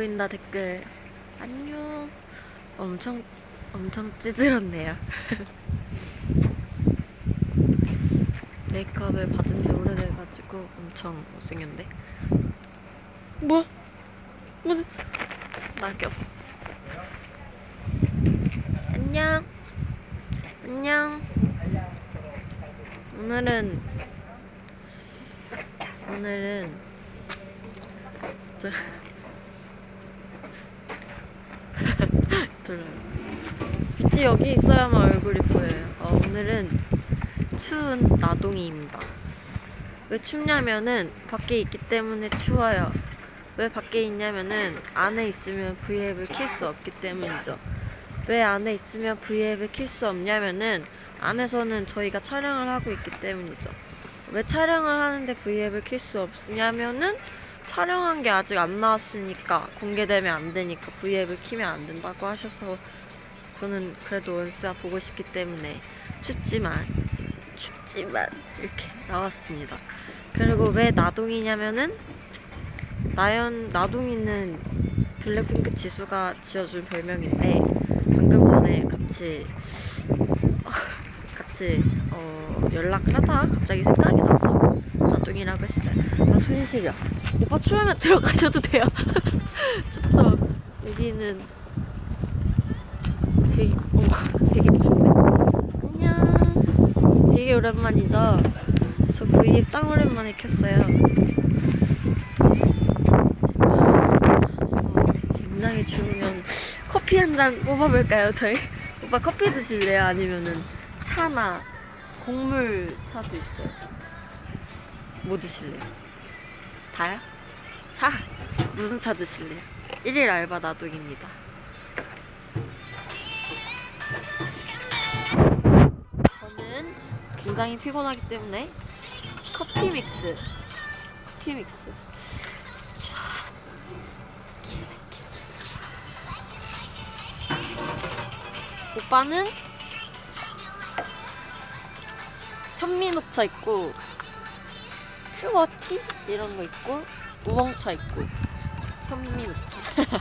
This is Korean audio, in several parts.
보인다 댓글. 안녕. 엄청 엄청 찌들었네요. 메이크업을 받은 지 오래돼가지고 엄청 못생겼네 뭐야? 뭐야? 낙엽. 안녕. 안녕. 오늘은 오늘은 저 졸려요. 빛이 여기 있어야만 얼굴이 보여요 어, 오늘은 추운 나동이입니다. 왜 춥냐면은 밖에 있기 때문에 추워요. 왜 밖에 있냐면은 안에 있으면 V앱을 킬 수 없기 때문이죠. 왜 안에 있으면 V앱을 킬 수 없냐면은 안에서는 저희가 촬영을 하고 있기 때문이죠. 왜 촬영을 하는데 V앱을 킬 수 없냐면은 촬영한 게 아직 안 나왔으니까 공개되면 안 되니까 V앱을 키면 안 된다고 하셔서 저는 그래도 원스가 보고 싶기 때문에 춥지만 춥지만 이렇게 나왔습니다. 그리고 왜 나동이냐면은 나연 나동이는 블랙핑크 지수가 지어준 별명인데 방금 전에 같이 같이 어, 연락을 하다가 갑자기 생각이 나서 나동이라고 했어요. 나 손이 시려. 오빠 추우면 들어가셔도 돼요. 춥죠? 여기는 되게, 어, 되게 춥네. 안녕. 되게 오랜만이죠? 저 V앱 짱 오랜만에 켰어요. 저 굉장히 추우면 커피 한 잔 뽑아볼까요, 저희? 오빠 커피 드실래요? 아니면은 차나 곡물 차도 있어요. 뭐 드실래요? 다요? 차! 무슨 차 드실래요? 1일 알바 나동입니다. 저는 굉장히 피곤하기 때문에 커피 믹스. 커피 믹스. 오빠는 현미녹차 있고 퓨어티? 이런 거 있고? 우엉차 있고? 현미 녹차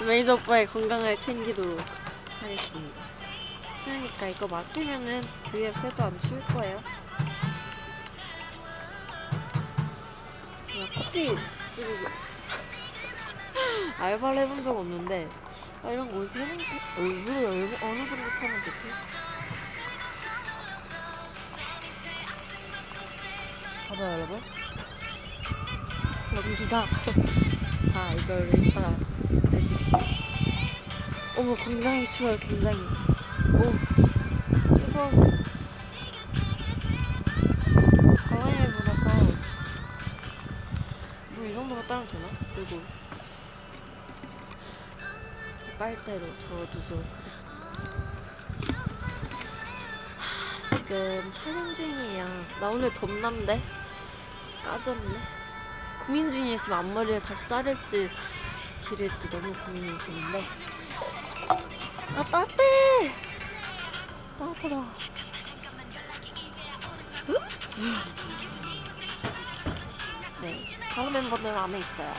매니저 오빠의 건강을 챙기도록 하겠습니다. 추우니까 이거 마시면은 위에 해도 안 추울 거예요. 제가 커피 그리고. 알바를 해본 적 없는데 아 이런 거 어디서 해본 얼굴을 얼- 어느 정도 타면 되지? 봐봐요 여러분. 여기다 자 이걸 이따가 드십시오. 어머 굉장히 추워요 굉장히. 오 이거 가만히 물어서 물이 정도만 따면 되나? 그리고 빨대로 저어두도록 하겠습니다. 하, 지금 촬영 중이에요. 나 오늘 덥난데? 까졌네. 고민 중이에요 지금 앞머리를 다시 자를지 기를지 너무 고민이 되는데. 아 따뜻해 따뜻하다 네 다른 멤버들은 안에 있어요.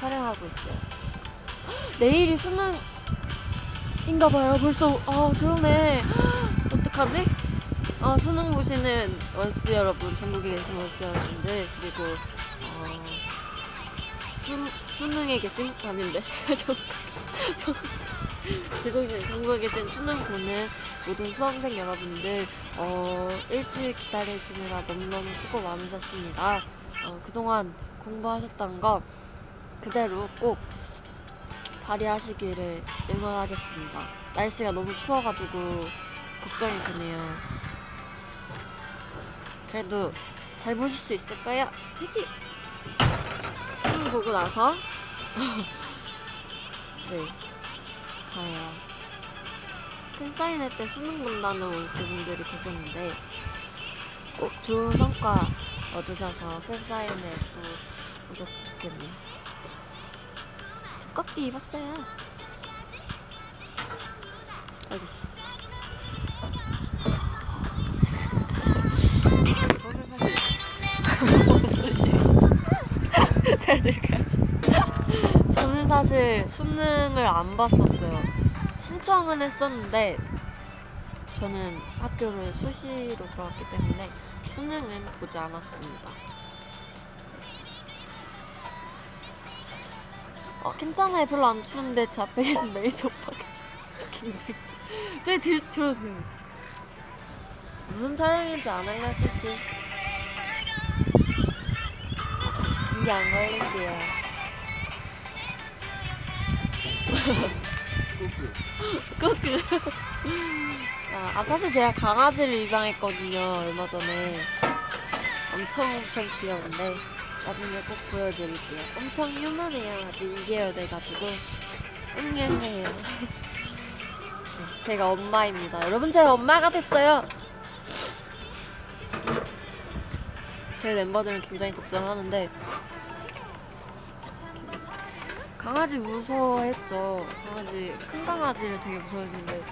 촬영하고 있어요. 헉, 내일이 수능인가봐요. 벌써 아 그러네. 헉, 어떡하지? 아 수능 보시는 원스 여러분 전국에 계신 원스 여러분들 그리고 어, 수, 수능에 계신 아닌데? 전, 전, 전국에, 전국에 계신 수능 보는 모든 수험생 여러분들 어, 일주일 기다리시느라 너무너무 수고 많으셨습니다. 어, 그동안 공부하셨던 거 그대로 꼭 발휘하시기를 응원하겠습니다. 날씨가 너무 추워가지고 걱정이 되네요 그래도 잘 보실 수 있을 거예요. 그치? 수능 보고 나서 네 봐요. 팬사인회 때 수능 본다는 원수분들이 계셨는데 꼭 좋은 성과 얻으셔서 팬사인회 또 오셨으면 좋겠네요. 두껍게 입었어요. 아이 사실 수능을 안 봤었어요. 신청은 했었는데 저는 학교를 수시로 들어갔기 때문에 수능은 보지 않았습니다. 어, 괜찮아요. 별로 안 추운데 제 앞에 계신 메이저 오빠가 굉장히 추워. 저희 뒤 들어오세요. 무슨 촬영인지 안 알려주지. 이게 안 걸린대요. 꾸꾸. 아, 아, 사실 제가 강아지를 입양했거든요. 얼마 전에. 엄청 엄청 귀여운데 나중에 꼭 보여드릴게요. 엄청 유만해요. 아직 2개월 돼가지고 응애해요. 제가 엄마입니다. 여러분 제가 엄마가 됐어요. 저희 멤버들은 굉장히 걱정하는데 강아지 무서워했죠. 강아지 큰 강아지를 되게 무서워했는데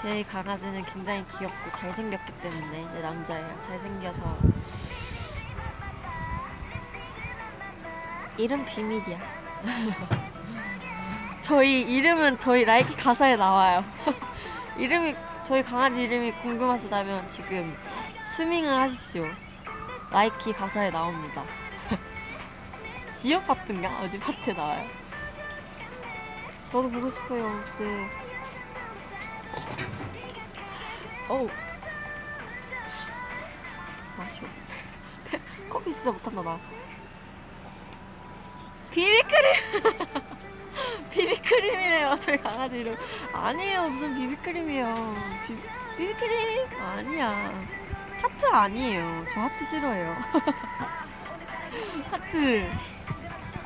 제 강아지는 굉장히 귀엽고 잘생겼기 때문에 내 남자예요. 잘생겨서 이름 비밀이야. 저희 이름은 저희 LIKEY 가사에 나와요. 이름이 저희 강아지 이름이 궁금하시다면 지금 스밍을 하십시오. LIKEY 가사에 나옵니다. 지효 파트인가? 어디 파트에 나와요? 저도 보고 싶어요, 혹시. 어우. 맛이 없네. 커피 진짜 못한다, 나. 비비크림! 비비크림이래요, 저희 강아지 이름. 아니에요, 무슨 비비크림이에요. 비, 비비크림! 아니야. 하트 아니에요. 저 하트 싫어해요. 하트.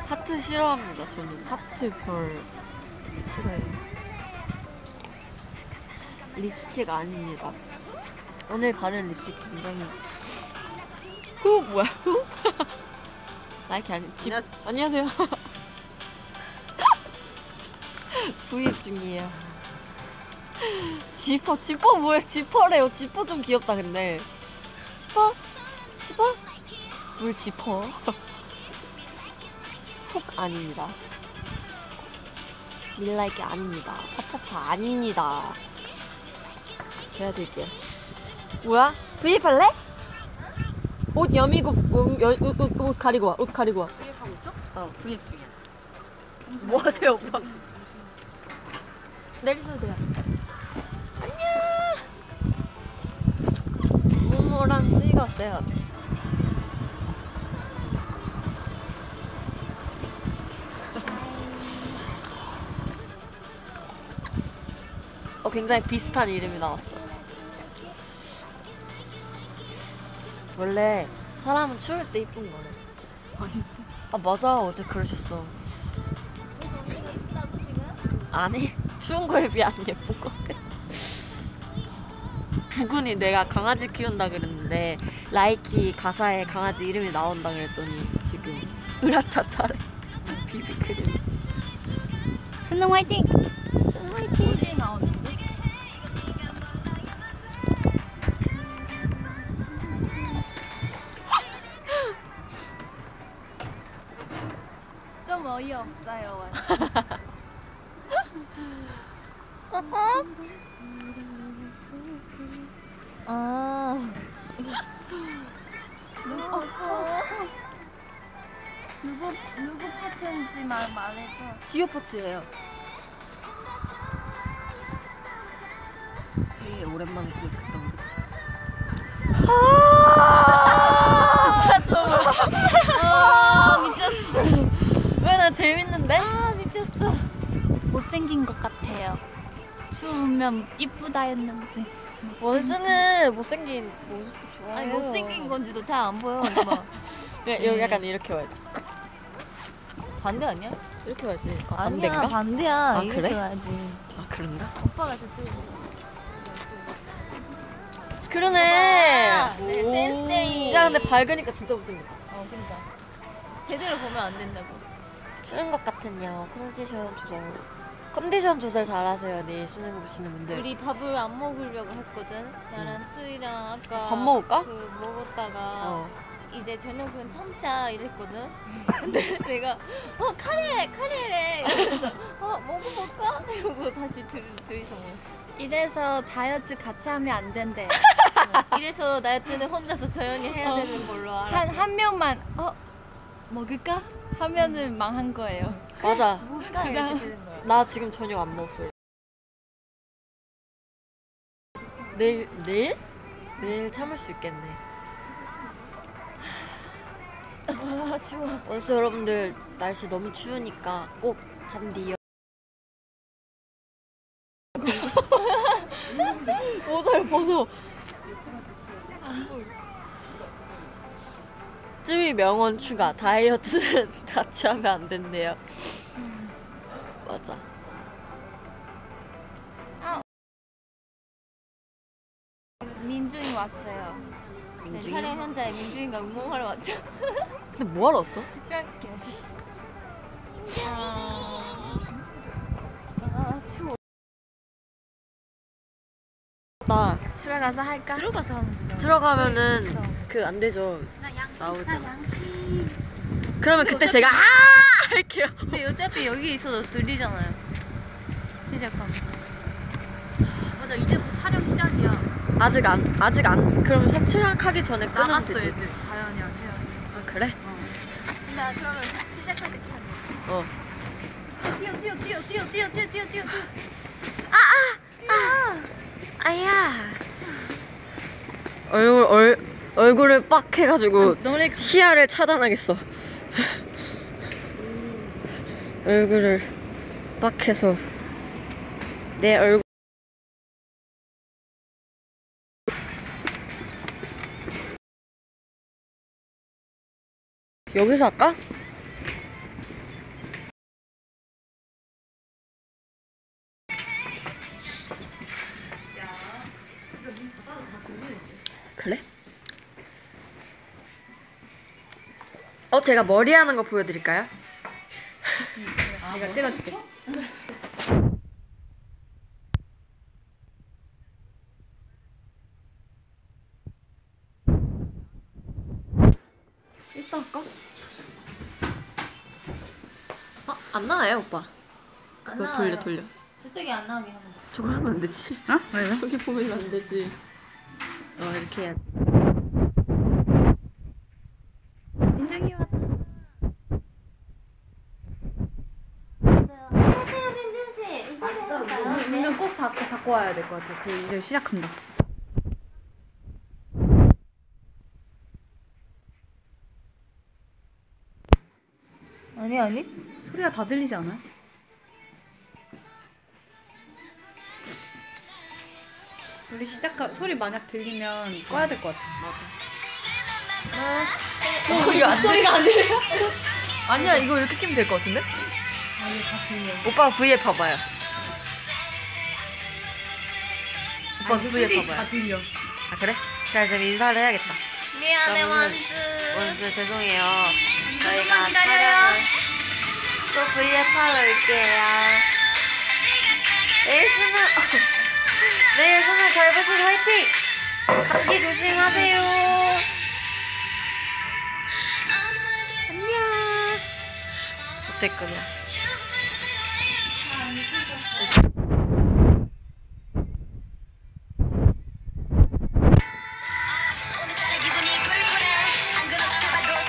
하트 싫어합니다, 저는. 하트 별 싫어해요. 립스틱 아닙니다. 오늘 바른 립스틱 굉장히 후 뭐야 후? 나이키 아니 집 안녕하세요. 구입 중이에요. 지퍼 지퍼 뭐야 지퍼래요. 지퍼 좀 귀엽다 근데. 지퍼 지퍼 뭘 지퍼? 콕 아닙니다. 밀라이키 아닙니다. 파파파 아닙니다. 제가 드릴게요. 뭐야? 구입할래? 옷 여미고 옷, 여- 옷, 옷, 옷 가리고 와. 옷 가리고 와. 구입하고 있어? 어, 구입 중이야. 뭐 하세요, 오빠? 내리셔도 돼요. 안녕. 모모랑 찍었어요. 어, 굉장히 비슷한 이름이 나왔어. 원래 사람은 추울 때 이쁜 거래. 아니 아 맞아 어제 그러셨어. 아니 추운 거에 비해 안 예쁜 거. 부군이 내가 강아지 키운다 그랬는데 라이키 가사에 강아지 이름이 나온다 그랬더니 지금 으라차차래 비비크림. 수능 화이팅! 수능 화이팅. 어디에 나오는 어이없어요 완전. 아 누구 누구 누구 파트인지 말 말해줘. 디오 파트예요. 되게 오랜만에 기억했던 거지. 진짜 좀. 아 미쳤어. 왜 나 재밌는데? 아 미쳤어. 못생긴 것 같아요. 추우면 이쁘다 했는데. 원스는 못생긴 모습 좋아해요. 아니 못생긴 건지도 잘 안 보여. 이거. 네, 여기 약간 이렇게 와야지. 반대 아니야? 이렇게 와야지. 아, 아니야 반대인가? 반대야. 아, 이렇게 그래? 와야지. 아 그런가? 오빠가 저쪽. 그러네. 봐봐. 네, 오. 센스쟁이. 야 근데 밝으니까 진짜 못생겼다. 어 그러니까 제대로 보면 안 된다고. 추운 것 같은요. 컨디션 조절. 컨디션 조절 잘하세요. 내일 수능 보시는 분들. 우리 밥을 안 먹으려고 했거든. 나랑 쓰이랑 아까 밥 먹을까? 그 먹었다가 어. 이제 저녁은 참자 이랬거든. 근데 내가 어 카레 카레래. 이러면서 어 먹어볼까? 이러고 다시 들 들이서 먹었어. 이래서 다이어트 같이 하면 안 된대. 이래서 나한테는 혼자서 저연이 해야 되는 걸로 알아. 한, 한 명만, 어, 먹을까? 하면은 망한 거예요. 맞아. 나 지금 저녁 안 먹었어. 내일 내일 내일 참을 수 있겠네. 아 추워. 원수 여러분들 날씨 너무 추우니까 꼭 단디요. 모자를 벗어. 쯔위 명언 추가 다이어트는 같이 하면 안 된대요. 맞아. 민준이 왔어요. 네, 민중이. 촬영 현장에 민주인가 응원하러 왔죠. 근데 뭐하러 왔어? 특별 게스트. 아 추워. 나 들어가서 할까? 들어가서 하면? 들어가면은 그 안 되죠. 나 나오잖아. 나 양치. 그러면 그때 제가 아 할게요. 근데 어차피 여기 있어도 들리잖아요. 시작하면. 맞아 이제 곧 촬영 시작이야. 아직 안 아직 안 그럼 시작하기 전에 끊으면 나갔어 되지. 애들. 다현이랑 채연이. 아 그래? 나 그러면 시작할 때까지. 어. 뛰어 뛰어 뛰어 뛰어 뛰어 뛰어 뛰어 뛰어 뛰어. 아야. 얼굴 얼 얼굴을 빡 해가지고 노래 시야를 차단하겠어. 얼굴을 빡 해서 내 얼굴. 여기서 할까? 어, 제가 머리 하는 거 보여드릴까요? 내가 찍어줄게. 이따 할까? 어, 안 나와요, 오빠. 그거 안 돌려, 나와요. 돌려. 저쪽이 안 나오게 하는 거. 저걸 하면 안 되지. 어? 왜? 저기 보면 안 되지. 어, 이렇게 해야지. 민준이 왔다. 안녕하세요 민준 씨. 이거 해볼까요? 분명 꼭 바꿔 와야 될 것 같아. 그 이제 시작한다. 아니 아니. 소리가 다 들리지 않아요? 우리 시작 소리 만약 들리면 꺼야 될 것 같아. 어, 이거 안 소리가 안 들려? 아니야, 이거 이렇게 끼면 될 것 같은데? 오빠 V에 봐봐요. 오빠 V에 봐봐요. 다 들려. 아, 그래? 자, 이제 인사를 해야겠다. 미안해 그러면은- 원수. 원수 죄송해요. 저희가 기다려요. 촬영을 또 V에 하러 올게요. 내일 수능 내일 수능 잘 보시고 화이팅! 감기 조심하세요. 안녕. 어땠거냐?